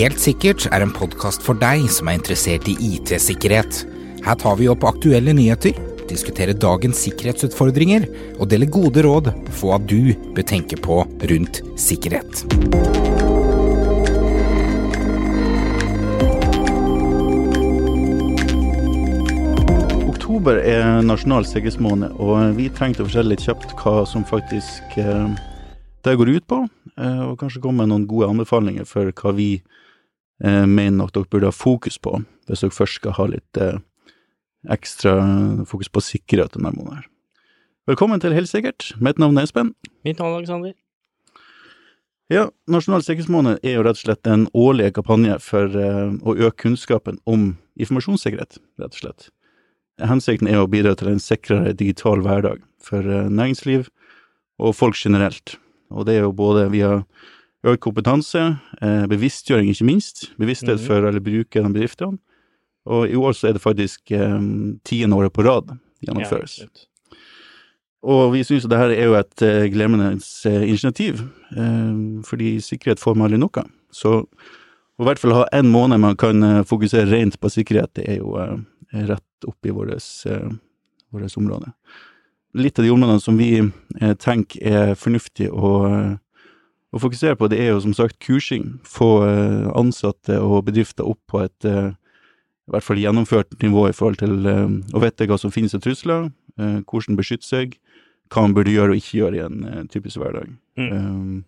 Helt sikkert er en podkast for deg som er interessert i IT-sikkerhet. Her tar vi opp aktuelle nyheter, diskuterer dagens sikkerhetsutfordringer og deler gode råd på hva du bør tenke på rundt sikkerhet. Oktober er nasjonal sikkerhetsmåned, og vi trengte å fortelle litt kjapt hva som faktisk eh, det går ut på, eh, og kanskje komme med noen gode anbefalinger for hva vi eh, mener at dere burde ha fokus på, hvis dere først skal ha litt eh, ekstra fokus på sikkerhet denne måneden. her. Velkommen til Helt sikkert. Mitt navn er Espen. Mitt navn er Alexander. Ja, Nasjonal sikkerhetsmåned er jo rett og slett en årlig kampanje for å øke kunnskapen om informasjonssikkerhet, rett og slett. Hensikten er å bidra til en sikrere digital hverdag for næringsliv og folk generelt. Og det er jo både via økt kompetanse, eh, bevisstgjøring ikke minst, bevissthet Mhm. for eller brukerne av bedriftene, og i år så er det faktisk eh, tiende året på rad gjennomføres. Ja, Og vi syns det her er jo et uh, glemrende initiativ, eh, fordi sikkerhet får man aldri nok av. Så å i hvert fall ha en måned man kan fokusere rent på sikkerhet, det er jo rett opp i vårt uh, område. Litt av de områdene som vi eh, tenker er fornuftig å, eh, å fokusere på, det er jo som sagt kursing. Få eh, ansatte og bedrifter opp på et eh, i hvert fall gjennomført nivå i forhold til eh, å vite hva som finnes av trusler, eh, hvordan beskytte seg, hva man burde gjøre og ikke gjøre i en typisk hverdag. Mm.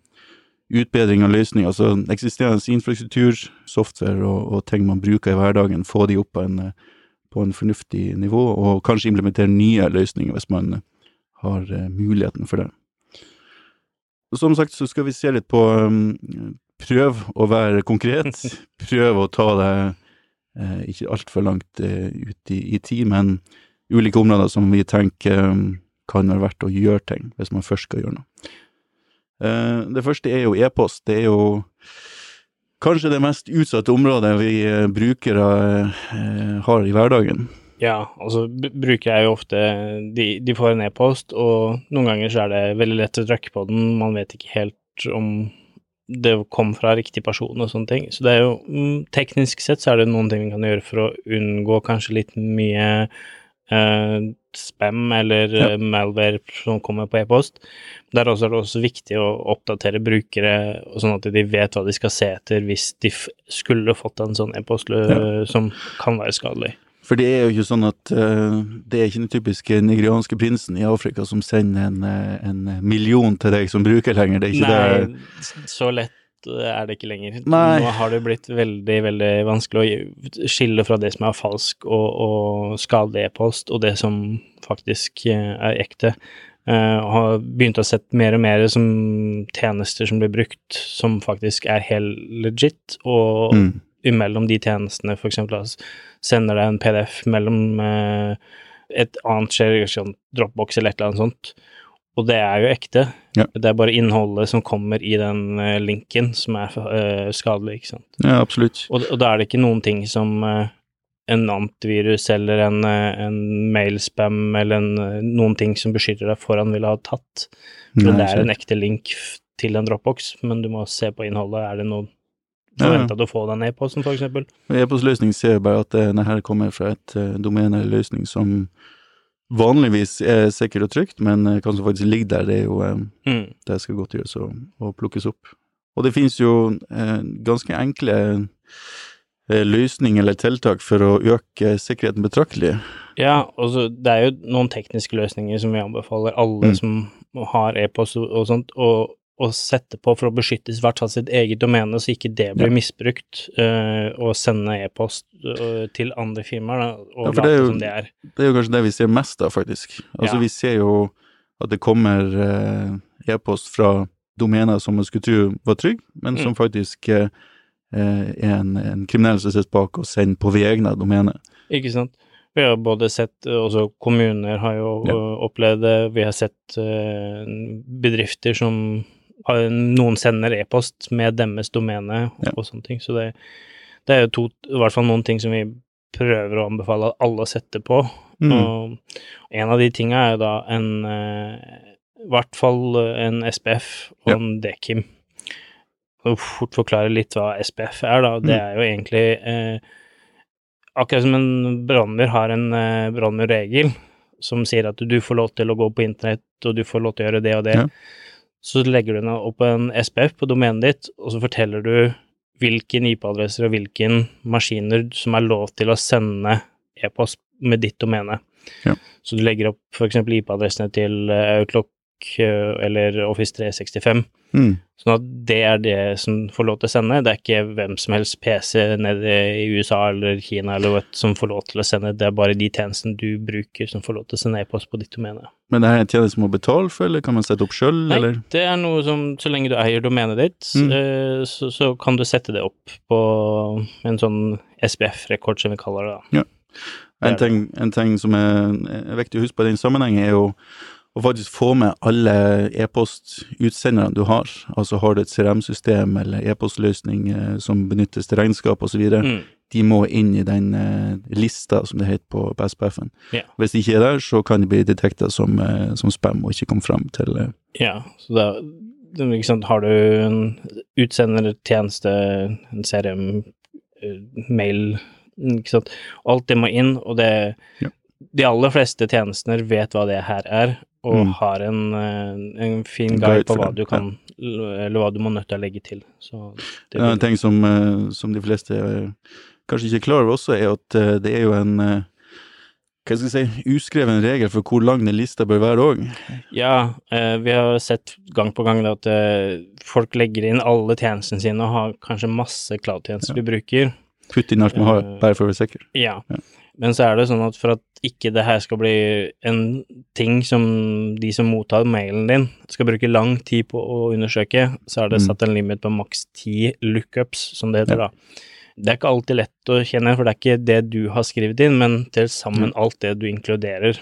Utbedring av løsninger, altså eksisterende infrastruktur, software og, og ting man bruker i hverdagen, få de opp på en, på en fornuftig nivå, og kanskje implementere nye løsninger hvis man har eh, muligheten for det. Som sagt så skal vi se litt på um, Prøv å være konkret. Prøv å ta deg eh, ikke altfor langt eh, ut i, i tid, men ulike områder som vi tenker um, kan være verdt å gjøre ting, hvis man først skal gjøre noe. Det første er jo e-post. Det er jo kanskje det mest utsatte området vi brukere har i hverdagen. Ja, altså bruker jeg jo ofte de, de får en e-post, og noen ganger så er det veldig lett å trykke på den, man vet ikke helt om det kom fra riktig person og sånne ting. Så det er jo mm, Teknisk sett så er det noen ting vi kan gjøre for å unngå kanskje litt mye eh, spam eller Ja. eh, malware som kommer på e-post. Der også er det også viktig å oppdatere brukere, og sånn at de vet hva de skal se etter hvis de skulle fått en sånn e-post Ja. som kan være skadelig. For det er jo ikke sånn at uh, det er ikke den typiske nigerianske prinsen i Afrika som sender en, eh, en million til deg som bruker lenger. Det er ikke. Nei, det. så lett er det ikke lenger. Nei. Nå har det blitt veldig, veldig vanskelig å skille fra det som er falsk og, og skadelig e-post, og det som faktisk eh, er ekte. Uh, har begynt å sett mer og mer som tjenester som blir brukt, som faktisk er helt legit, og Mm. imellom de tjenestene, for eksempel, altså, sender deg en PDF mellom eh, et annet skjer, sånn Dropbox eller et eller annet sånt, og det er jo ekte. Ja. Det er bare innholdet som kommer i den eh, linken som er eh, skadelig, ikke sant. Ja, absolutt. Og, og da er det ikke noen ting som en antivirus eller en, en mailspam eller en, noen ting som beskytter deg foran ville ha tatt. For Nei, det er en ekte link til en Dropbox, men du må se på innholdet. Er det noe Ja, ja. Du få den e-posten, eksempel? E-postløsning ser bare at denne det her kommer fra et uh, domene eller løsning som vanligvis er sikkert og trygt, men uh, hva som faktisk ligger der, det er jo eh, Mm. det skal godt gjøres å, plukkes opp. Og det finnes jo uh, ganske enkle eh, løsninger eller tiltak for å øke sikkerheten betraktelig. Ja, altså det er jo noen tekniske løsninger som vi anbefaler alle Mm. som har e-post og, og sånt, å å sette på for å beskytte i hvert fall sitt eget domene, så ikke det blir Ja. misbrukt, uh, og sende e-post uh, til andre firmaer, da, og Ja, late jo- som det er. Det er jo kanskje det vi ser mest av, faktisk. Altså, Ja. vi ser jo at det kommer uh, e-post fra domener som man skulle tro var trygg, men som Mm. faktisk er en, en kriminell som sitter bak og sender på vegne av domenet. Ikke sant? Vi har både sett, også kommuner har jo Ja. opplevd det, vi har sett bedrifter som noen sender e-post med deres domene og, Ja. og sånne ting, så det, det er jo to, i hvert fall noen ting som vi prøver å anbefale at alle setter på, Mm. og en av de tinga er jo da en, eh, i hvert fall en SPF og Ja. en Dekim. Og fort forklare litt hva SPF er, da. Det Mm. er jo egentlig eh, Akkurat som en brannmur har en eh, brannmurregel som sier at du får lov til å gå på internett, og du får lov til å gjøre det og det. Ja. Så legger du opp en SPF på domenet ditt, og så forteller du hvilken IP-adresser og hvilken maskiner som er lov til å sende e-post med ditt domene. Ja. Så du legger opp f.eks. IP-adressene til eh, Outlook eller Office 365. Mm. Sånn at det er det som får lov til å sende. Det er ikke hvem som helst PC nede i USA eller Kina eller hva som får lov til å sende. Det er bare de tjenestene du bruker som får lov til å sende e-post på ditt domene. Men det er en tjeneste som må betale for, eller kan man sette opp sjøl, Nei, det er noe som så lenge du eier domenet ditt, Mm. eh, så, så kan du sette det opp på en sånn SPF-rekord, som vi kaller det. da. En ting, en ting som er, er viktig å huske på i den sammenheng, er jo å faktisk få med alle e-postutsenderne du har. Altså har du et CRM-system eller e-postløsning eh, som benyttes til regnskap osv., Mm. de må inn i den eh, lista, som det heter på, på SPF-en. Ja. Hvis de ikke er der, så kan de bli detekta som, eh, som spam og ikke komme fram til Ja, så da sant, har du en utsendertjeneste, en CRM, mail, ikke sant, alt det må inn, og det Ja. De aller fleste tjenester vet hva det her er, og Mm. har en, eh, en fin guide på hva du kan Eller hva du må nødt til å legge til. Så det Ja, en ting som, eh, som de fleste eh, kanskje ikke er klar over også, er at det er jo en hva skal jeg si, uskreven regel for hvor lang den lista bør være òg. Ja, vi har sett gang på gang at folk legger inn alle tjenestene sine og har kanskje masse cloud-tjenester Ja. de bruker. Putt inn alt man har, bare for å være sikker. Ja. Ja. Men så er det sånn at for at ikke det her skal bli en ting som de som mottar mailen din, skal bruke lang tid på å undersøke, så er det Mm. satt en limit på maks ti lookups, som det heter Ja. da. Det er ikke alltid lett å kjenne, for det er ikke det du har skrevet inn, men til sammen alt det du inkluderer.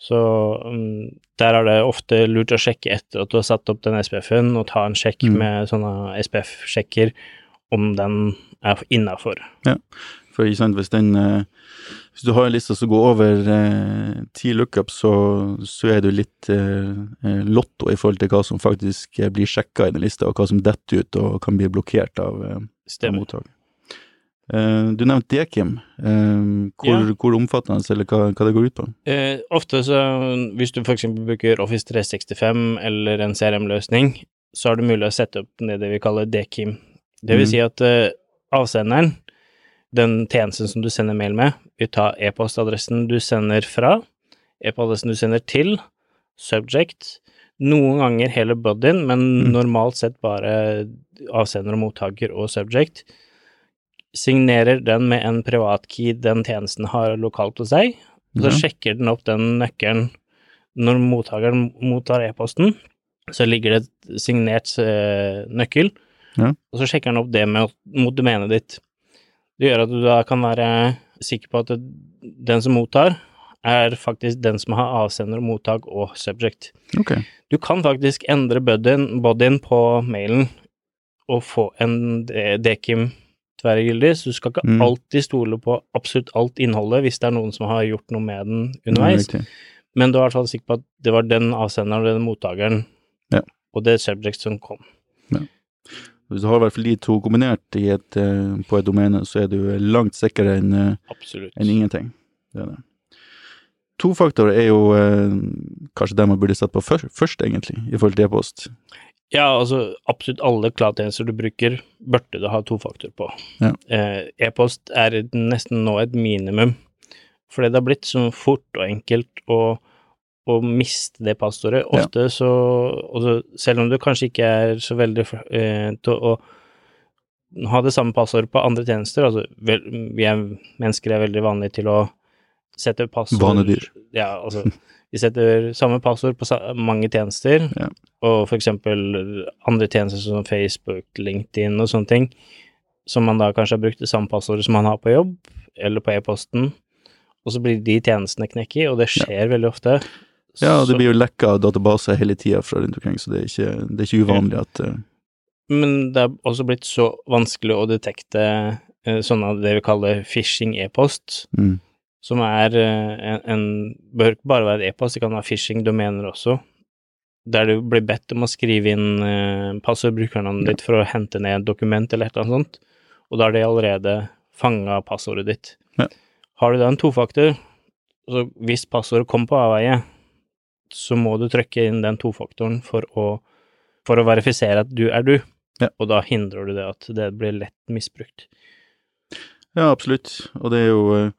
Så um, der er det ofte lurt å sjekke etter at du har satt opp den SPF-en, og ta en sjekk Mm. med sånne SPF-sjekker om den er innafor. For ikke sant, hvis den eh, Hvis du har en liste som går over eh, ti lookups, så, så er du litt eh, eh, lotto i forhold til hva som faktisk eh, blir sjekka i den lista, og hva som detter ut og kan bli blokkert av, eh, av mottak. Eh, du nevnte Dekim. Eh, hvor, Ja. hvor omfattende, eller hva, hva det går ut på? Eh, ofte så, hvis du eksempel bruker Office 365 eller en CRM-løsning, så er det mulig å sette opp det vi kaller DKIM. Det vil mm. si at eh, avsenderen, den tjenesten som du sender mail med, vil ta e-postadressen du sender fra, e-postadressen du sender til, subject, noen ganger hele bodyen, men mm. normalt sett bare avsender og mottaker og subject, signerer den med en privatkey den tjenesten har lokalt hos seg, så Ja. sjekker den opp den nøkkelen når mottakeren mottar e-posten. Så ligger det et signert eh, nøkkel, Ja. og så sjekker den opp det med, mot domenet ditt. Det gjør at du da kan være sikker på at den som mottar, er faktisk den som har avsender og mottak og subject. Ok. Du kan faktisk endre bodyen, bodyen på mailen og få en dekim tverrgyldig, så du skal ikke Mm. alltid stole på absolutt alt innholdet hvis det er noen som har gjort noe med den underveis, Mm, men du er i hvert fall sikker på at det var den avsenderen og den mottakeren Ja. og det subject som kom. Hvis du har i hvert fall de to kombinert i et, eh, på et domene, så er du langt sikrere enn en ingenting. Det det. Tofaktor er jo eh, kanskje det man burde sett på først, først, egentlig, i forhold til e-post. Ja, altså absolutt alle cloud-tjenester du bruker, burde du ha tofaktor på. Ja. Eh, E-post er nesten nå et minimum, fordi det har blitt så fort og enkelt å, å miste det passordet. Ja. Ofte så også, Selv om du kanskje ikke er så veldig eh, til å ha det samme passordet på andre tjenester, altså vel, vi er, mennesker er veldig vanlige til å sette passord Vanedyr. Ja, altså vi setter samme passord på mange tjenester, Ja. og eksempel andre tjenester som Facebook, LinkedIn og sånne ting, som man da kanskje har brukt det samme passordet som man har på jobb, eller på e-posten, og så blir de tjenestene knekket, og det skjer veldig ofte. Ja, det blir jo lekka databaser hele tida fra rundt omkring, så det er ikke, det er ikke uvanlig at uh... Men det er også blitt så vanskelig å detekte uh, sånne det vi kaller phishing e-post, mm, som er uh, en, en Bør ikke bare være e-post, det kan være phishing-domener også. der du blir bedt om å skrive inn uh, passord, brukernavnet Ja. ditt, for å hente ned et dokument eller et eller annet sånt, og da har de allerede fanga passordet ditt. Ja. Har du da en tofaktor, så hvis passordet kommer på avveie, så må du trykke inn den tofaktoren for å, for å verifisere at du er du, Ja. og da hindrer du det at det blir lett misbrukt. Ja, absolutt. Og det er jo eh,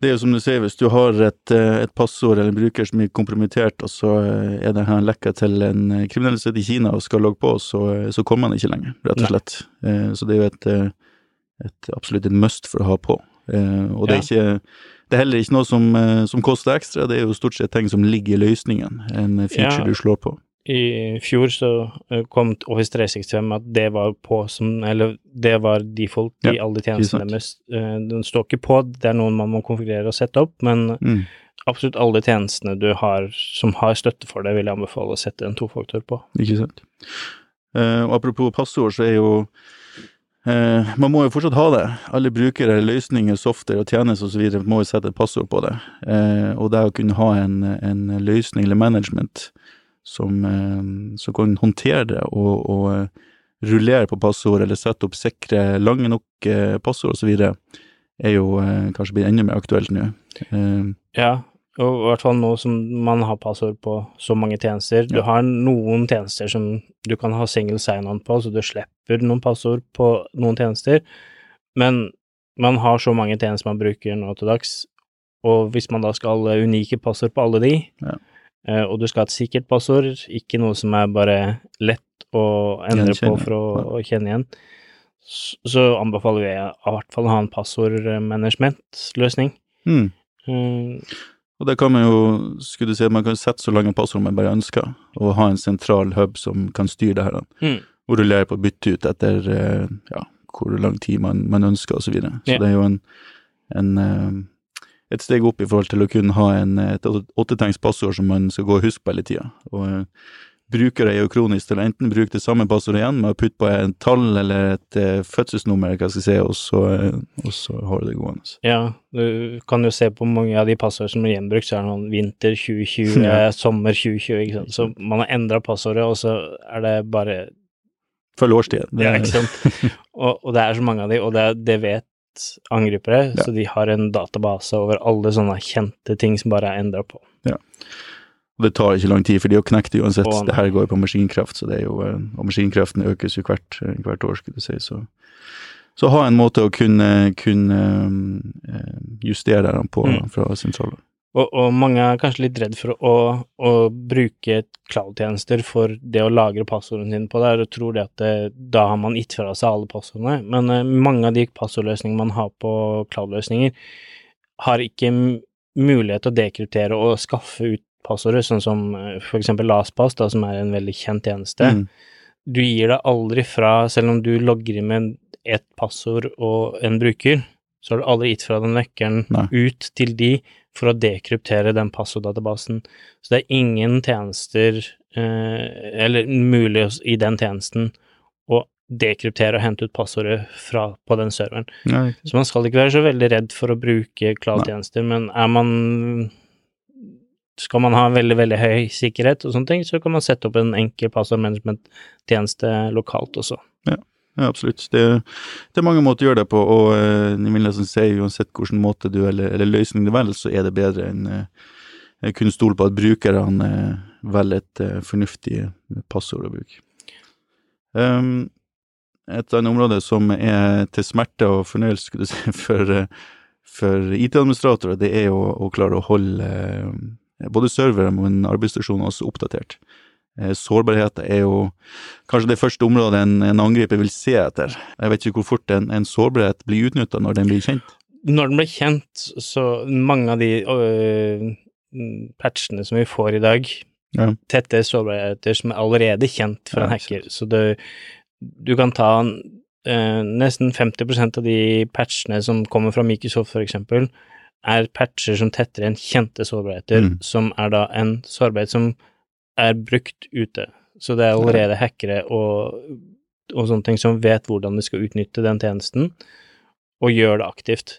det er jo som du sier, hvis du har et, eh, et passord eller en bruker som er kompromittert, og så eh, er det her lekka til en kriminell sitter i Kina og skal logge på, så, så kommer man ikke lenger, rett og slett. Nei. Så det er jo et, et absolutt et must for å ha på. Og det er, ikke, det er heller ikke noe som, eh, som koster ekstra, det er jo stort sett ting som ligger i løsningen, en feature Ja. du slår på. I fjor så eh, kom Office 365 at det var på som Eller det var default i Ja, alle tjenestene deres. Eh, Den står ikke på, det er noen man må konfigurere og sette opp, men Mm. absolutt alle tjenestene du har som har støtte for det, vil jeg anbefale å sette en tofaktor på. Ikke sant. Uh, apropos passord, så er jo Man må jo fortsatt ha det. Alle brukere, løsninger, software og tjenester osv. må jo sette et passord på det. Eh, og det å kunne ha en, en løsning eller management som, eh, som kan håndtere det og, og eh, rullere på passord eller sette opp sikre, lange nok eh, passord osv., er jo eh, kanskje blitt enda mer aktuelt nå. Eh, Ja, og i hvert fall nå som man har passord på så mange tjenester. Du Ja. har noen tjenester som du kan ha single sign-on på, så du slipper noen passord på noen tjenester, men man har så mange tjenester man bruker nå til dags, og hvis man da skal ha unike passord på alle de, Ja. eh, og du skal ha et sikkert passord, ikke noe som er bare lett å endre på for å, å kjenne igjen, så, anbefaler jeg i hvert fall å ha en passordmanagementløsning. Mm. Mm, Og det kan man jo, skulle du si, man kan sette så lange passord man bare ønsker, og ha en sentral hub som kan styre det her, Mm. Hvor du lærer på å bytte ut etter eh, ja, hvor lang tid man, man ønsker, og så videre. Så yeah. det er jo en, en eh, et steg opp i forhold til å kunne ha en, et åttetegns passord som man skal gå og huske på hele tida. Og eh, det jo kronisk til enten bruke det samme passordet igjen med å putte på et tall eller et eh, fødselsnummer, hva skal jeg si, og så, eh, og så har du det gående. Ja, du kan jo se på mange av de passord som er gjenbrukt, så er det noen vinter 2020, Ja. sommer 2020, ikke sant. Så man har endra passordet, og så er det bare Følg årstiden. Det- Ja, ikke sant. Og, og det er så mange av de, og det, det vet angripere, Ja. så de har en database over alle sånne kjente ting som bare er endra på. Og det tar ikke lang tid, for de har knekt det uansett. Å, det her går jo på maskinkraft, så det er jo, eh, og maskinkraften økes jo hvert, eh, hvert år, skulle du si. Så, så ha en måte å kunne, kunne eh, justere dem på Mm. fra sentraler. Og, og mange er kanskje litt redd for å, å bruke cloud-tjenester for det å lagre passordene sine på der, og tror det at det, da har man gitt fra seg alle passordene. Men uh, mange av de passordløsningene man har på cloud-løsninger, har ikke mulighet til å dekryptere og skaffe ut passordet, sånn som f.eks. for eksempel LastPass, da, som er en veldig kjent tjeneste. Mm. Du gir deg aldri fra, selv om du logger inn med ett passord og en bruker, så har du aldri gitt fra den nøkkelen Nei. ut til de for å dekryptere den passorddatabasen. Så det er ingen tjenester, eh, eller mulig i den tjenesten, å dekryptere og hente ut passordet fra på den serveren. Nei. Så man skal ikke være så veldig redd for å bruke cloud-tjenester, men er man skal man ha veldig, veldig høy sikkerhet og sånne ting, så kan man sette opp en enkel passordmanagement-tjeneste lokalt også. Ja, absolutt. Det, det er mange måter å gjøre det på, og eh, jeg vil nesten si uansett hvilken måte du eller, eller løsning du velger, så er det bedre enn å kunne stole på at brukerne eh, velger et eh, fornuftig passord å bruke. Um, et annet område som er til smerte og fornøyelse skulle du si, for, eh, for IT-administratorer, det er jo å klare å holde eh, både servere og arbeidsstasjoner også oppdatert. Sårbarhet er jo kanskje det første området en, en angriper vil se etter. Jeg vet ikke hvor fort en, en sårbarhet blir utnytta når den blir kjent. Når den blir kjent, så mange av de øh, patchene som vi får i dag, Ja. tetter sårbarheter som er allerede kjent for Ja, en hacker, så det, du kan ta øh, nesten 50% av de patchene som kommer fra Microsoft, for eksempel, er patcher som tetter igjen kjente sårbarheter, Mm. som er da en sårbarhet som er brukt ute. Så det er allerede hackere og, og sånne ting som vet hvordan de skal utnytte den tjenesten, og gjør det aktivt.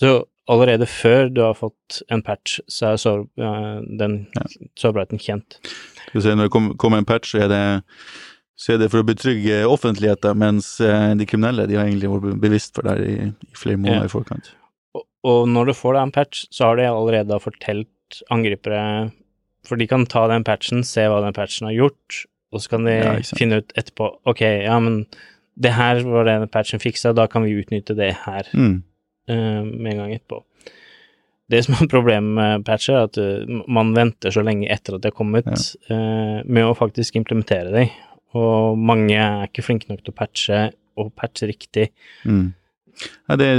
Så allerede før du har fått en patch, så er sår, den Ja. sårbarheten kjent. Skal vi se, når det kom- kommer en patch, så er det så er det for å betrygge offentligheten, mens eh, de kriminelle de har egentlig vært bevisst for det i, i flere måneder Ja. i forkant. Og, når du får da en patch, så har de allerede fortalt angripere For de kan ta den patchen, se hva den patchen har gjort, og så kan de Ja, finne ut etterpå Ok, ja, men det her var det den patchen fiksa, da kan vi utnytte det her Mm. uh, med en gang etterpå. Det som er problemet med patcher, er at uh, man venter så lenge etter at de har kommet, eh, med å faktisk implementere dem. Og mange er ikke flinke nok til å patche, og patche riktig. Mm. Ja, det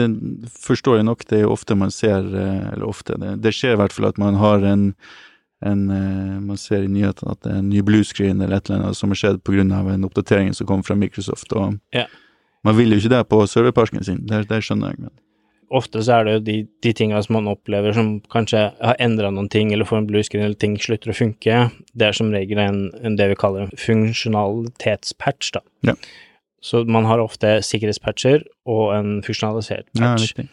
forstår jeg nok. Det er ofte man ser, eh, eller ofte, det, det skjer i hvert fall at man har en, en eh, Man ser i nyhetene at det er en ny bluescreen eller et eller annet som har skjedd pga. en oppdatering som kom fra Microsoft. og Ja. Man vil jo ikke det på serverparken sin, det, det skjønner jeg. Men. ofte så er det jo de, de tingene som man opplever som kanskje har endra noen ting, eller får en bluescreen, eller ting slutter å funke, det er som regel en, en det vi kaller en funksjonalitetspatch, da. Ja. Så man har ofte sikkerhetspatcher og en funksjonalisert patch. Ja,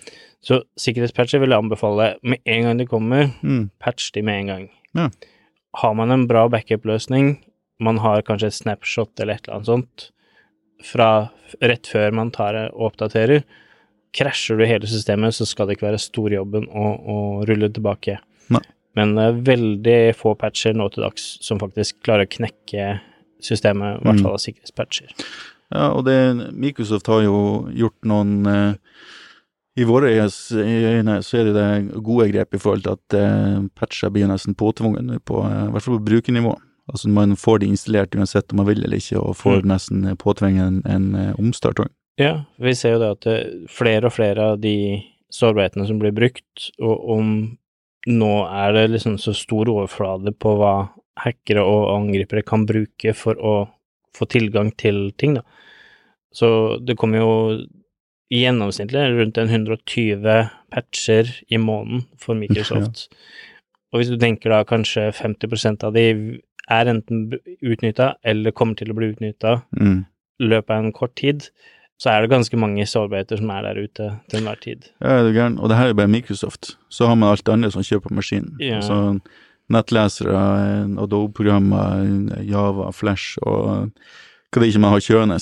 så sikkerhetspatcher vil jeg anbefale med en gang de kommer, Mm. patch de med en gang. Ja. Har man en bra backup-løsning, man har kanskje et snapshot eller et eller annet sånt, fra rett før man tar det og oppdaterer, krasjer du hele systemet, så skal det ikke være storjobben å, å rulle tilbake. Nei. Men det er veldig få patcher nå til dags som faktisk klarer å knekke systemet, i hvert Mm. fall av sikkerhetspatcher. Ja, og det, Microsoft har jo gjort noen eh, I våre øyne så er det det gode grep i forhold til at eh, patcher blir nesten påtvunget på, eh, i hvert fall på brukernivå. Altså man får de installert uansett om man vil eller ikke, og får Mm. nesten eh, en, en eh, omstart. Ja, vi ser jo det at det, flere og flere av de sårbarhetene som blir brukt, og om nå er det liksom så stor overflate på hva hackere og angripere kan bruke for å få tilgang til ting, da. Så det kommer jo gjennomsnittlig rundt 120 patcher i måneden for Microsoft. Og hvis du tenker da kanskje 50% av de er enten utnytta eller kommer til å bli utnytta Mm. løpet av en kort tid, så er det ganske mange sårbarheter som er der ute til enhver tid. Ja, det er gæren. Og det her er bare Microsoft. Så har man alt annet som kjøper maskinen. Ja. Så nettlesere, Adobe-programmer, Java, Flash og hva det ikke man har kjørende.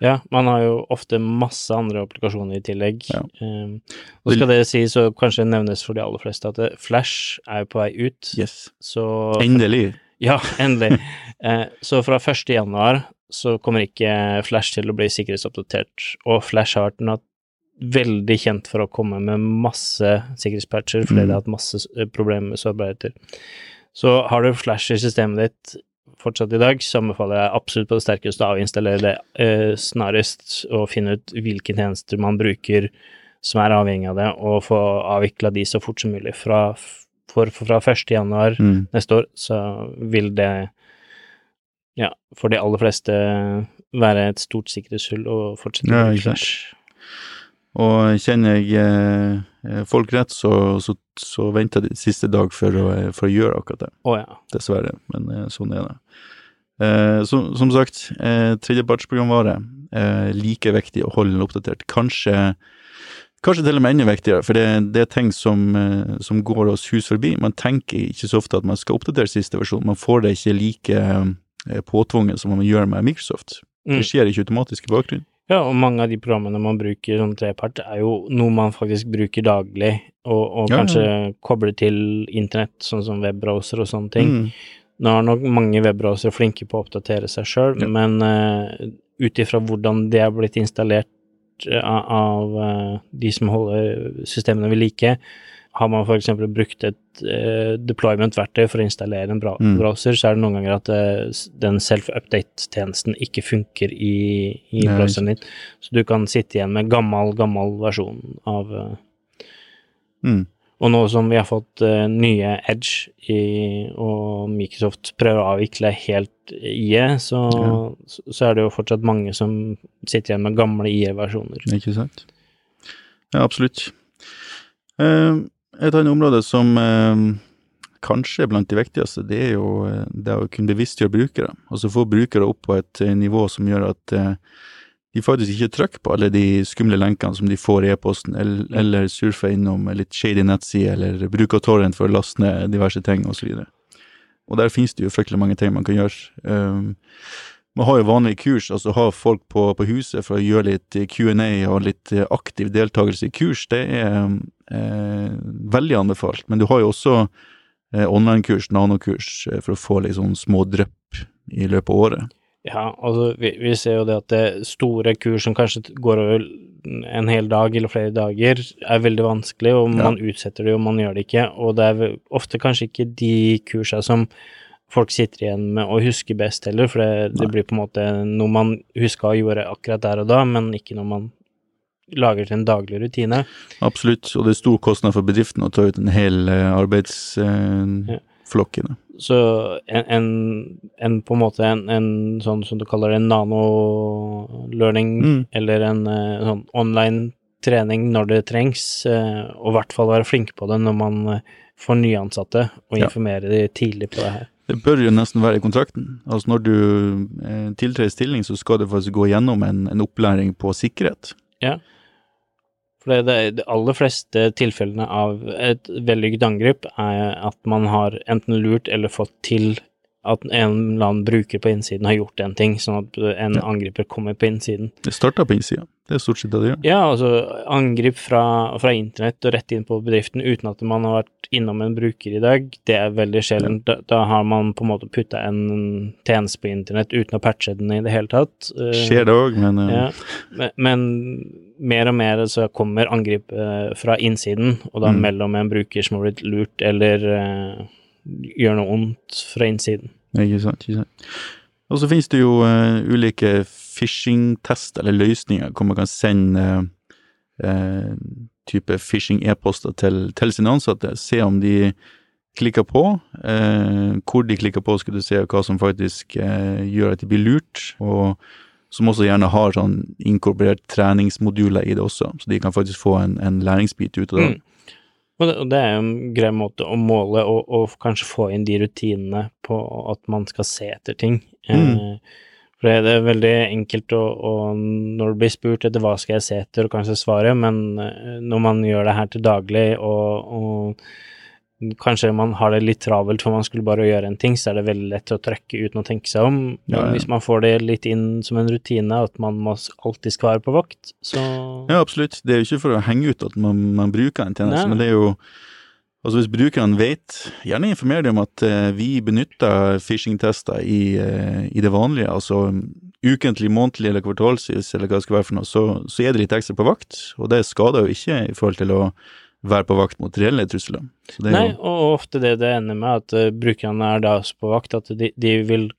Ja, man har jo ofte masse andre applikasjoner i tillegg. Ja. Um, og skal det sies, og kanskje nevnes for de aller fleste, at Flash er jo på vei ut, Yes. så Endelig. Ja, endelig. uh, så fra 1. januar så kommer ikke Flash til å bli sikkerhetsoppdatert, og Flash har vært veldig kjent for å komme med masse sikkerhetspatcher, fordi Mm. det har hatt masse eh, problemer med sårbarheter. Så har du Flash i systemet ditt fortsatt i dag, så anbefaler jeg absolutt på det sterkeste å avinstallere det eh, snarest, og finne ut hvilke tjenester man bruker som er avhengig av det, og få avvikla de så fort som mulig. Fra, for, fra 1. januar Mm. neste år, så vil det, ja, for de aller fleste være et stort sikkerhetshull å fortsette Ja, med. Flash. Og kjenner jeg eh, folk rett, så, så, så venter de siste dag for å, for å gjøre akkurat det. Oh, ja. Dessverre, men eh, sånn er det. Eh, som, som sagt, eh, tredjepartsprogramvare eh, like viktig å holde den oppdatert. Kanskje, kanskje til og med enda viktigere, for det, det er ting som, eh, som går oss hus forbi. Man tenker ikke så ofte at man skal oppdatere siste versjon. Man får det ikke like eh, påtvunget som man gjør med Microsoft. Mm. Det skjer ikke automatisk i bakgrunnen. Ja, og mange av de programmene man bruker som trepart, er jo noe man faktisk bruker daglig, og, og Ja, ja. kanskje kobler til internett, sånn som webbrowser og sånne ting. Mm. Nå er nok mange webbrowsere flinke på å oppdatere seg sjøl, Ja. men uh, ut ifra hvordan det er blitt installert eh, av, av eh, de som holder systemene ved like, har man f.eks. brukt et uh, deployment-verktøy for å installere en bra Mm. browser, så er det noen ganger at uh, den self-update-tjenesten ikke funker i, i Nei, browseren din. Så du kan sitte igjen med gammel, gammel versjon av uh, Mm. og nå som vi har fått eh, nye Edge i, og Microsoft prøver å avvikle helt IE, så, så, så er det jo fortsatt mange som sitter igjen med gamle IE-versjoner. Ikke sant? Ja, absolutt. Eh, et annet område som eh, kanskje er blant de viktigste, det er jo eh, det å kunne bevisstgjøre brukere. Altså få brukere opp på et eh, nivå som gjør at eh, de faktisk ikke trykker på alle de skumle lenkene som de får i e-posten, eller, eller surfer innom litt shady nettside, eller bruker torrent for å laste ned diverse ting, osv. Og, og der finnes det jo fryktelig mange ting man kan gjøre. Um, man har jo vanlige kurs, altså ha folk på, på huset for å gjøre litt Q&A og litt aktiv deltakelse i kurs, det er eh, veldig anbefalt. Men du har jo også eh, online-kurs, nanokurs, eh, for å få litt sånn små drypp i løpet av året. Ja, altså vi, vi, ser jo det at det store kurs som kanskje går over en hel dag eller flere dager, er veldig vanskelig, og man utsetter det, og man gjør det ikke. Og det er ofte kanskje ikke de kursene som folk sitter igjen med og husker best heller, for det, det blir på en måte noe man huska å gjøre akkurat der og da, men ikke noe man lager til en daglig rutine. Absolutt, og det er stor kostnad for bedriften å ta ut en hel uh, arbeidsflokk i det. Så en, en, en, på en måte en, en, sånn som du kaller det, en nano-learning, mm. eller en uh, sånn online trening når det trengs, og i hvert fall være flink på det når man får nyansatte, og informere ja. de tidlig på det her. Det bør jo nesten være i kontrakten. Altså Når du eh, tiltrer stilling, så skal du faktisk gå gjennom en, en opplæring på sikkerhet. Ja. For det, de aller fleste tilfellene av et vellykket angrep er at man har enten lurt eller fått til at en eller annen bruker på innsiden har gjort en ting, sånn at en ja. angriper kommer på innsiden. Det starter på innsida. Det er stort sett det det gjør. Ja, altså angrip fra, fra, internett og rett inn på bedriften uten at man har vært innom en bruker i dag, det er veldig sjelden. Ja. Da, da, har man på en måte putta en tjeneste på internett uten å patche den i det hele tatt. Eh, Skjer det òg, men uh... ja. men, men mer og mer så kommer angrip uh, fra innsiden, og da mm. mellom en bruker som har blitt lurt, eller uh, gjør noe ondt fra innsiden. Ikke sant, ikke sant. Og så finnes det jo uh, ulike phishing-test eller løsninger hvor man kan sende type phishing-e-poster til, til, sine ansatte. Se om de klikker på, hvor de klikker på, skal du se hva som faktisk gjør at de blir lurt. og som også gjerne har sånn inkorporert treningsmoduler i det også, så de kan faktisk få en, en læringsbit ut av det. Mm. Og det, er jo en grei måte å måle og, og, kanskje få inn de rutinene på at man skal se etter ting. Mm. Eh, for det er veldig enkelt å, å, når du blir spurt etter hva skal jeg se etter, og kanskje svare, men eh, når man gjør det her til daglig og, og Kanskje man har det litt travelt for man skulle bare gjøre en ting, så er det veldig lett å trekke uten å tenke seg om. Men ja, ja. hvis man får det litt inn som en rutine, at man må alltid skal være på vakt, så Ja, absolutt. Det er jo ikke for å henge ut at man, man bruker en tjeneste, men det er jo Altså Hvis brukerne vet, gjerne informer dem om at uh, vi benytter phishing-tester i, uh, i, det vanlige, altså ukentlig, månedlig eller kvartalsvis, eller hva det skal være for noe, så, så er det litt ekstra på vakt, og det skader jo ikke i forhold til å være på vakt mot reelle trusler. Nei, jo... og ofte det det ender med, at uh, brukerne er da også på vakt, at de, de vil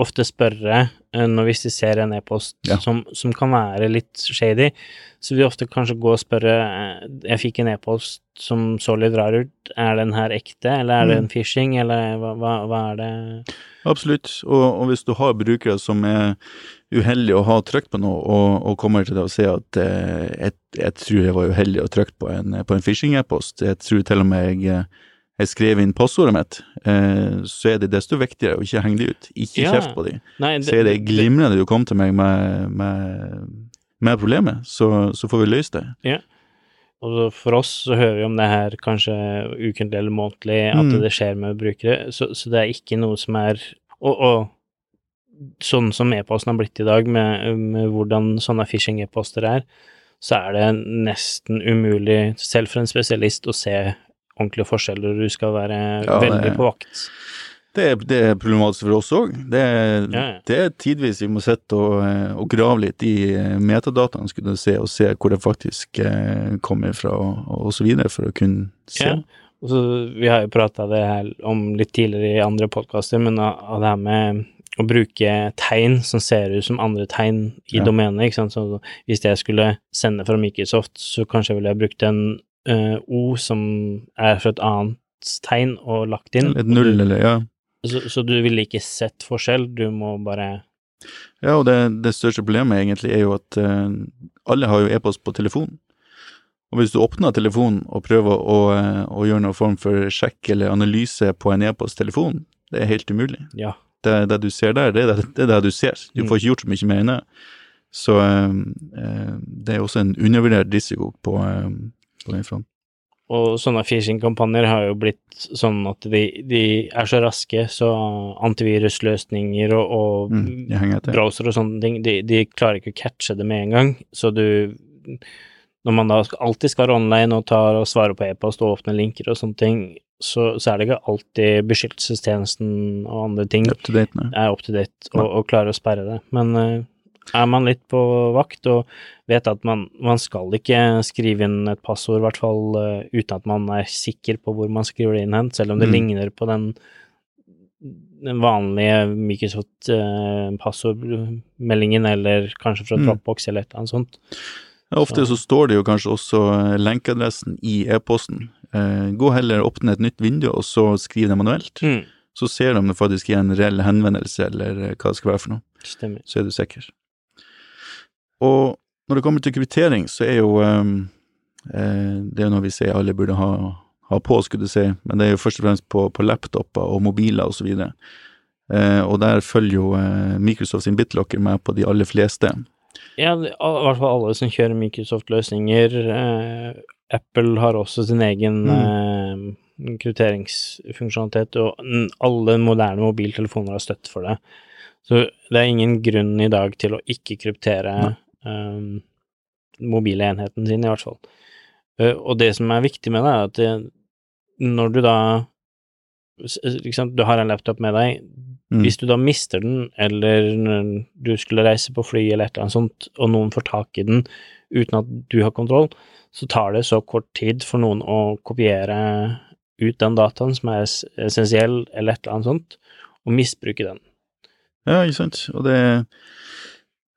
ofte spørre uh, når hvis de ser en e-post ja. som, som, kan være litt shady, så vil de ofte kanskje gå og spørre uh, Jeg fikk en e-post som så litt rar ut, er den her ekte, eller er mm. det en phishing, eller hva, hva, hva er det Absolutt, og, og, hvis du har brukere som er uheldige å ha trykt på noe, og, og kommer til å si at eh, jeg, jeg, tror jeg var uheldig å trykte på en, på en phishing-e-post, jeg tror til og med jeg, jeg skrev inn passordet mitt, eh, så er det desto viktigere å ikke henge de ut, ikke ja. kjeft på de. Nei, det, så er det glimrende du kom til meg med, med, med problemet, så, så, får vi løst det. Ja. Og for oss så hører vi om det her kanskje ukentlig eller månedlig, at mm. det skjer med brukere, så, så, det er ikke noe som er Og, og sånn som e-posten har blitt i dag, med, med hvordan sånne phishing-e-poster er, så er det nesten umulig, selv for en spesialist, å se ordentlige forskjeller. Du skal være ja, veldig på vakt. Det er, det er, problematisk for oss òg. Det, ja. det, er tidvis vi må sitte og, eh, og, grave litt i eh, metadataene skulle du se, og se hvor det faktisk eh, kommer fra, og, osv. for å kunne se. Ja. Så, vi har jo prata det her om litt tidligere i andre podkaster, men av det her med å bruke tegn som ser ut som andre tegn i ja. domenet. ikke sant? Så hvis jeg skulle sende fra Microsoft, så kanskje ville jeg brukt en ø, O som er fra et annet tegn og lagt inn. Et null, eller ja. Så, så, du ville ikke sett forskjell, du må bare Ja, og det, det største problemet egentlig er jo at uh, alle har jo e-post på telefonen. Og hvis du åpner telefonen og prøver å, uh, å, gjøre noen form for sjekk eller analyse på en e-post-telefon, det er helt umulig. Ja. Det, det, du ser der, det er det, det, er det du ser. Du mm. får ikke gjort så mye mer enn det. Så eh, eh, det er også en undervurdert risiko på, eh, på den fronten. Og sånne phishing-kampanjer har jo blitt sånn at de, de er så raske, så antivirusløsninger og, og Mm, browser og sånne ting, de, de klarer ikke å catche det med en gang. Så du Når man da alltid skal være online og tar og svarer på e-post og åpner linker og sånne ting, så, så er det ikke alltid beskyttelsestjenesten og andre ting Up date, er up to date og, og klarer å sperre det. Men eh, er man litt på vakt og vet at man, man skal ikke skrive inn et passord, i hvert fall eh, uten at man er sikker på hvor man skriver det inn hen, selv om det Mm. ligner på den, den vanlige Microsoft-passordmeldingen, eller kanskje fra Mm. Dropbox eller et eller annet sånt. Ja, ofte så står det jo kanskje også eh, lenkeadressen i e-posten. Eh, gå heller åpne et nytt vindu, og så skriv det manuelt. Mm. Så ser de om det faktisk er en reell henvendelse, eller eh, hva det skal være for noe. Stemmer. Så er du sikker. Og når det kommer til kvittering, så er jo eh, eh, Det er noe vi ser alle burde ha, ha på, skulle du si, men det er jo først og fremst på, på laptoper og mobiler og så. Eh, og der følger jo eh, Microsoft sin BitLocker med på de aller fleste. Ja, i hvert fall alle som kjører Microsoft-løsninger. Eh, Apple har også sin egen eh, krypteringsfunksjonalitet, og alle moderne mobiltelefoner har støtte for det. Så det er ingen grunn i dag til å ikke kryptere eh, mobile enheten sin, i hvert fall. Uh, og det som er viktig med det, er at det, når du da liksom, Du har en laptop med deg, Mm. hvis du da mister den, eller du skulle reise på fly eller et eller annet sånt, og noen får tak i den uten at du har kontroll, så tar det så kort tid for noen å kopiere ut den dataen som er essensiell, eller et eller annet sånt, og misbruke den. Ja, ikke sant. Og det,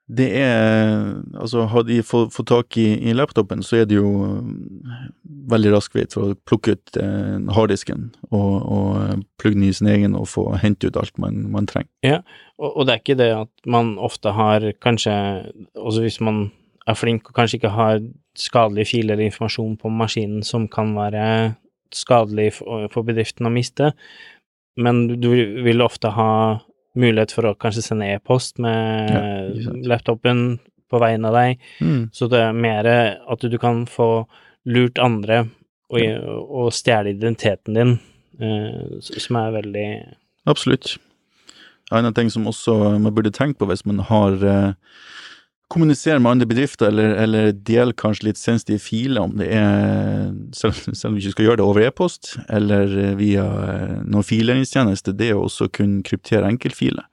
det er Altså, har de fått, tak i, i laptopen, så er det jo mm, veldig rask vei til å plukke ut eh, harddisken og, og eh, plugge den i sin egen og få hente ut alt man, man trenger. Og, og det er ikke det at man ofte har kanskje Også hvis man er flink og kanskje ikke har skadelige filer eller informasjon på maskinen som kan være skadelig for, for bedriften å miste, men du vil ofte ha mulighet for å kanskje sende e-post med ja, laptopen på vegne av deg, Mm. så det er mer at du kan få lurt andre og, og stjele identiteten din, eh, som er veldig Absolutt. En annen ting som også man burde tenke på hvis man har eh, kommuniserer med andre bedrifter, eller, eller dele kanskje litt sensitive filer, om det er selv, selv om vi ikke skal gjøre det over e-post, eller eh, via eh, noen fileringstjeneste, det å også kunne kryptere enkeltfiler.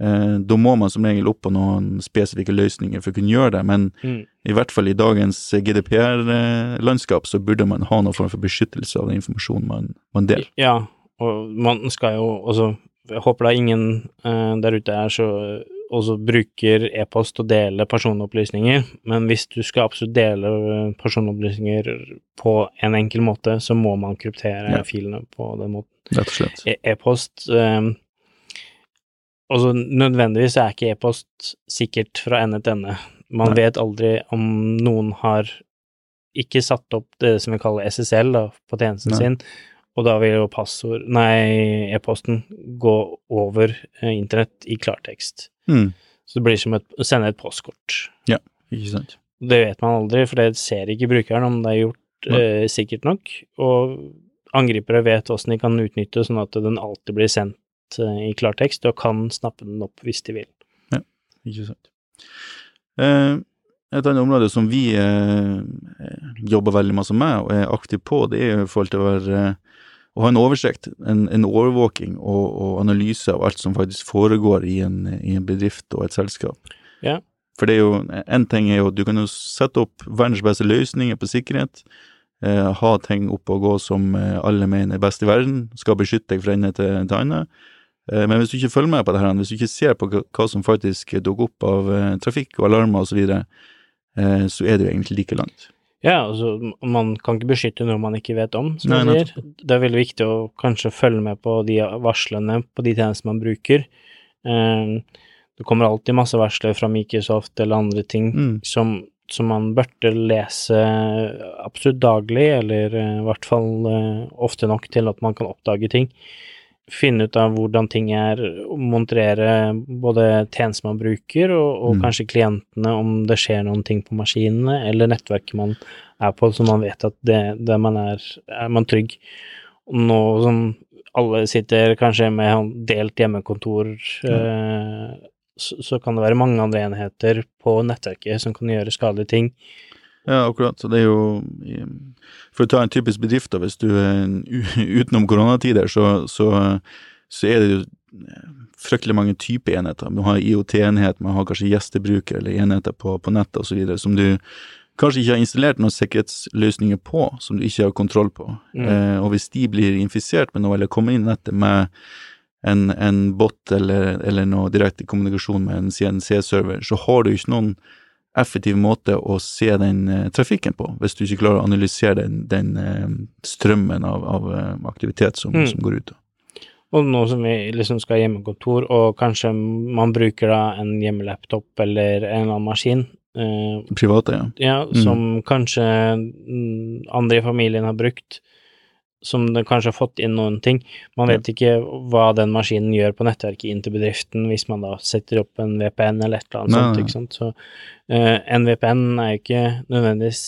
Eh, da må man som regel opp på noen spesifikke løsninger for å kunne gjøre det, men mm. i hvert fall i dagens GDPR-landskap så burde man ha noen form for beskyttelse av den informasjonen man, man deler. Ja, og man skal jo også Jeg håper da ingen eh, der ute er så også bruker e-post og deler personopplysninger, men hvis du skal absolutt dele eh, personopplysninger på en enkel måte, så må man kryptere Ja. filene på den måten. Rett og slett. E- E-post eh, Altså, nødvendigvis er ikke e-post sikkert fra ende til ende. Man Nei. vet aldri om noen har ikke satt opp det som vi kaller SSL da, på tjenesten Nei. sin, og da vil jo passord Nei, e-posten gå over eh, internett i klartekst. Mm. Så det blir som et, å sende et postkort. Ja, Ikke sant. Det vet man aldri, for det ser ikke brukeren om det er gjort eh, sikkert nok, og angripere vet hvordan de kan utnytte sånn at den alltid blir sendt eh, i klartekst, og kan snappe den opp hvis de vil. Ikke sant. Eh, et annet område som vi eh, jobber veldig masse med og er aktive på, det er i forhold til å være eh, å ha en oversikt, en, en overvåking og, og analyse av alt som faktisk foregår i en, i en bedrift og et selskap. Ja. For det er jo, en ting er jo at du kan jo sette opp verdens beste løsninger på sikkerhet, eh, ha ting oppe og gå som eh, alle mener er best i verden, skal beskytte deg fra ende til, til annen. Eh, Men hvis du ikke følger med på det her, hvis du ikke ser på hva hva som faktisk dukker opp av eh, trafikk og alarmer og så videre, eh, så er det jo egentlig like langt. Ja, altså, man kan ikke beskytte noe man ikke vet om, som man sier. Det er veldig viktig å kanskje følge med på de varslene på de tjenestene man bruker. Eh, Det kommer alltid masse varsler fra Microsoft eller andre ting Mm. som, som man burde lese absolutt daglig, eller eh, i hvert fall eh, ofte nok til at man kan oppdage ting. Finne ut av hvordan ting er, montrere både tjenester man bruker, og, og Mm. kanskje klientene, om det skjer noen ting på maskinene, eller nettverket man er på, så man vet at det, det man er, er man trygg. Nå som alle sitter kanskje med sånn delt hjemmekontor, eh, så, så kan det være mange andre enheter på nettverket som kan gjøre skadelige ting. Ja, akkurat. Så det er jo For å ta en typisk bedrift, da, hvis du utenom koronatider, så, så, så er det jo fryktelig mange typer enheter. Man har IOT-enhet, man har kanskje gjestebruker eller enheter på, på nettet osv. som du kanskje ikke har installert noen sikkerhetsløsninger på, som du ikke har kontroll på. Mm. Eh, og hvis de blir infisert med noe, eller kommer inn i nettet med en, en bot eller, eller noe direkte kommunikasjon med en CNC-server, så har du ikke noen effektiv måte å se den eh, trafikken på, hvis du ikke klarer å analysere den, den eh, strømmen av, av eh, aktivitet som, Mm. som går ut. Og nå som vi liksom skal ha hjemmekontor, og kanskje man bruker da en hjemmelaptop eller en eller annen maskin, eh, Private, ja. ja, Mm. som kanskje mm, andre i familien har brukt, som den kanskje har fått inn noen ting. Man vet ikke hva den maskinen gjør på nettverket inn til bedriften, hvis man da setter opp en VPN eller et eller annet Nei, sånt, ikke sant. Så uh, en VPN er jo ikke nødvendigvis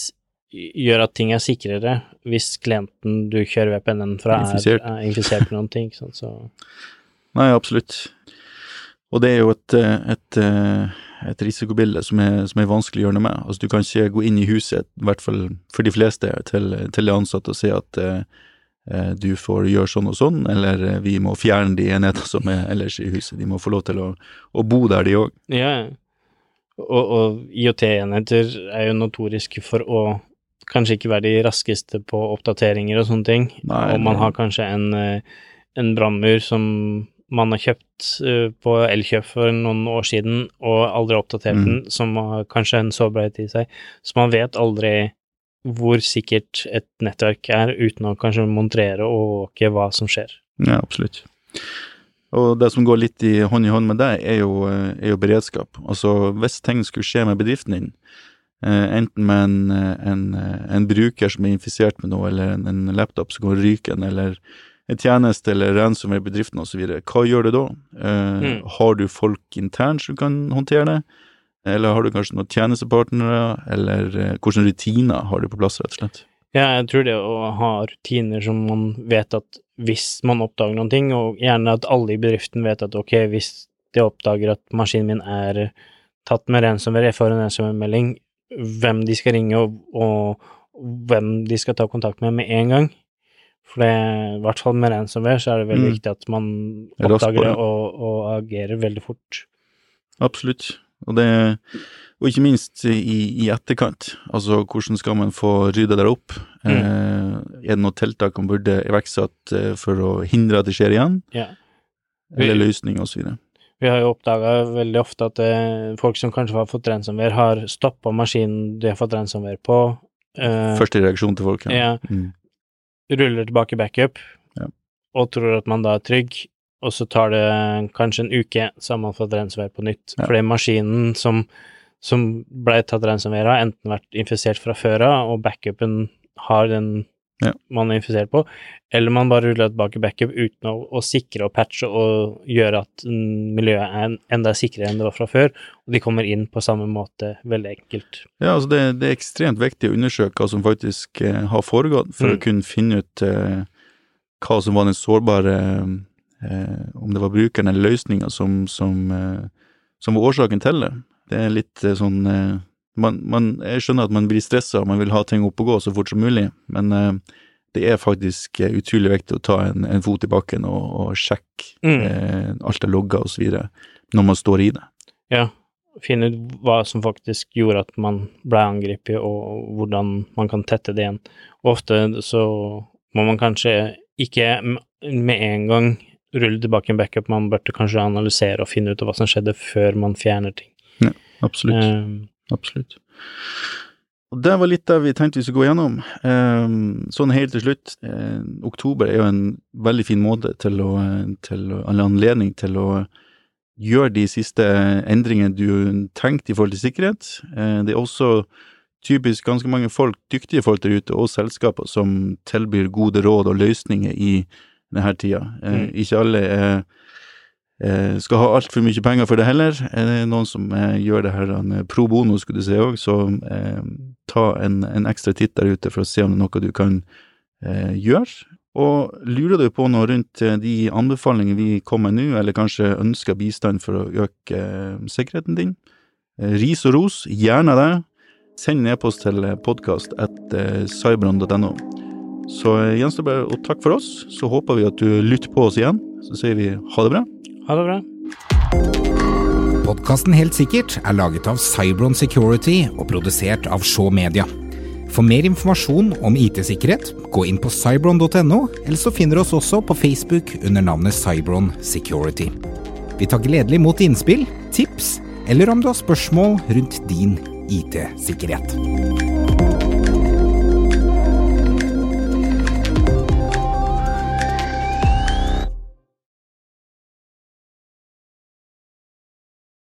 gjør at ting er sikrere hvis klienten du kjører VPN-en fra er Infisert. er infisert med noen ting, ikke sant. Så Nei, absolutt. Og det er jo et, et, eh, et risikobilde som er, som er vanskelig å gjøre noe med. Altså, du kan ikke gå inn i huset, i hvert fall for de fleste, til, til de ansatte og si at eh, du får gjøre sånn og sånn, eller eh, vi må fjerne de enheter som er ellers i huset. De må få lov til å, å bo der, de òg. Ja, og, og IOT-enheter er jo notoriske for å kanskje ikke være de raskeste på oppdateringer og sånne ting. Nei, og man har kanskje en, eh, en brannmur som man har kjøpt eh, på Elkjøp for noen år siden og aldri oppdatert Mm. den, som har kanskje en sårbarhet i seg. Så man vet aldri hvor sikkert et nettverk er, uten å kanskje montrere og overvåke hva som skjer. Ja, absolutt. Og det som går litt i hånd i hånd med det, er jo, er jo beredskap. Altså, hvis ting skulle skje med bedriften din, eh, enten med en, eh, en, eh, en bruker som er infisert med noe, eller en, en laptop som går ryken, eller en tjeneste eller ransomware i bedriften osv., hva gjør du da? Mm. Har du folk internt som kan håndtere det? Eller har du kanskje noen tjenestepartnere, eller eh, hvilke rutiner har du på plass, rett og slett? Ja, jeg tror det å ha rutiner som man vet at hvis man oppdager noen ting, og gjerne at alle i bedriften vet at ok, hvis de oppdager at maskinen min er tatt med ransomware, jeg får en ransomware-melding, hvem de skal ringe og, og hvem de skal ta kontakt med med en gang. For det, i hvert fall med ransomware, så er det veldig Mm. viktig at man oppdager det og, og agerer veldig fort. Absolutt. Og, det, og ikke minst i, i etterkant. Altså, hvordan skal man få rydda der opp? Mm. Eh, er det noen tiltak man burde iverksatt eh, for å hindre at det skjer igjen? Ja. Eller Vi- løsning osv.? Vi har jo oppdaga veldig ofte at eh, folk som kanskje har fått ransomware, har stoppa maskinen de har fått ransomware på, eh, Første reaksjon til folk? ja, Mm. ruller tilbake backup, Ja. og tror at man da er trygg, og så tar det kanskje en uke, så har man fått ransomware på nytt. Ja. Fordi maskinen som, som ble tatt ransomware av, enten vært infisert fra før av, og backupen har den Ja. man er infisert på, eller man bare ruller tilbake backup uten å, å sikre og patche og gjøre at miljøet er enda sikrere enn det var fra før, og de kommer inn på samme måte veldig enkelt. Ja, altså det, det er ekstremt viktig å undersøke hva som faktisk eh, har foregått, for Mm. å kunne finne ut eh, hva som var den sårbare eh, Om det var brukeren eller løsninga som, som, eh, som var årsaken til det. Det er litt eh, sånn eh, man, man, Jeg skjønner at man blir stressa og man vil ha ting opp og gå så fort som mulig, men eh, det er faktisk eh, utrolig viktig å ta en, en fot i bakken og, og sjekke Mm. eh, alt er logga og så videre, når man står i det. Ja, finne ut hva som faktisk gjorde at man ble angrepet, og hvordan man kan tette det igjen. Og ofte så må man kanskje ikke med en gang rulle tilbake en backup, man burde kanskje analysere og finne ut av hva som skjedde før man fjerner ting. Ja, Absolutt. Um, Absolutt. Og det var litt det vi tenkte vi skulle gå gjennom. Um, sånn helt til slutt, eh, oktober er jo en veldig fin måte til å, til å eller anledning til å gjøre de siste endringene du tenkte i forhold til sikkerhet. Eh, det er også typisk ganske mange folk, dyktige folk der ute, og selskaper, som tilbyr gode råd og løsninger i denne tida. Eh, Mm. Ikke alle er, eh, skal ha altfor mye penger for det heller. Er det noen som eh, gjør det her eh, pro bono, skulle du si òg, så eh, ta en, en ekstra titt der ute for å se om det er noe du kan eh, gjøre. Og lurer du på noe rundt eh, de anbefalingene vi kommer med nå, eller kanskje ønsker bistand for å øke eh, sikkerheten din? Eh, ris og ros, gjerne det. Send en e-post til podkast etter cybron.no. Så eh, gjenstår bare å takke for oss. Så håper vi at du lytter på oss igjen. Så sier vi ha det bra. Ha det bra. Podkasten Helt sikkert er laget av Cybron Security og produsert av Shaw Media. For mer informasjon om IT-sikkerhet, gå inn på cybron.no, eller så finner du oss også på Facebook under navnet Cybron Security. Vi tar gledelig imot innspill, tips, eller om du har spørsmål rundt din IT-sikkerhet.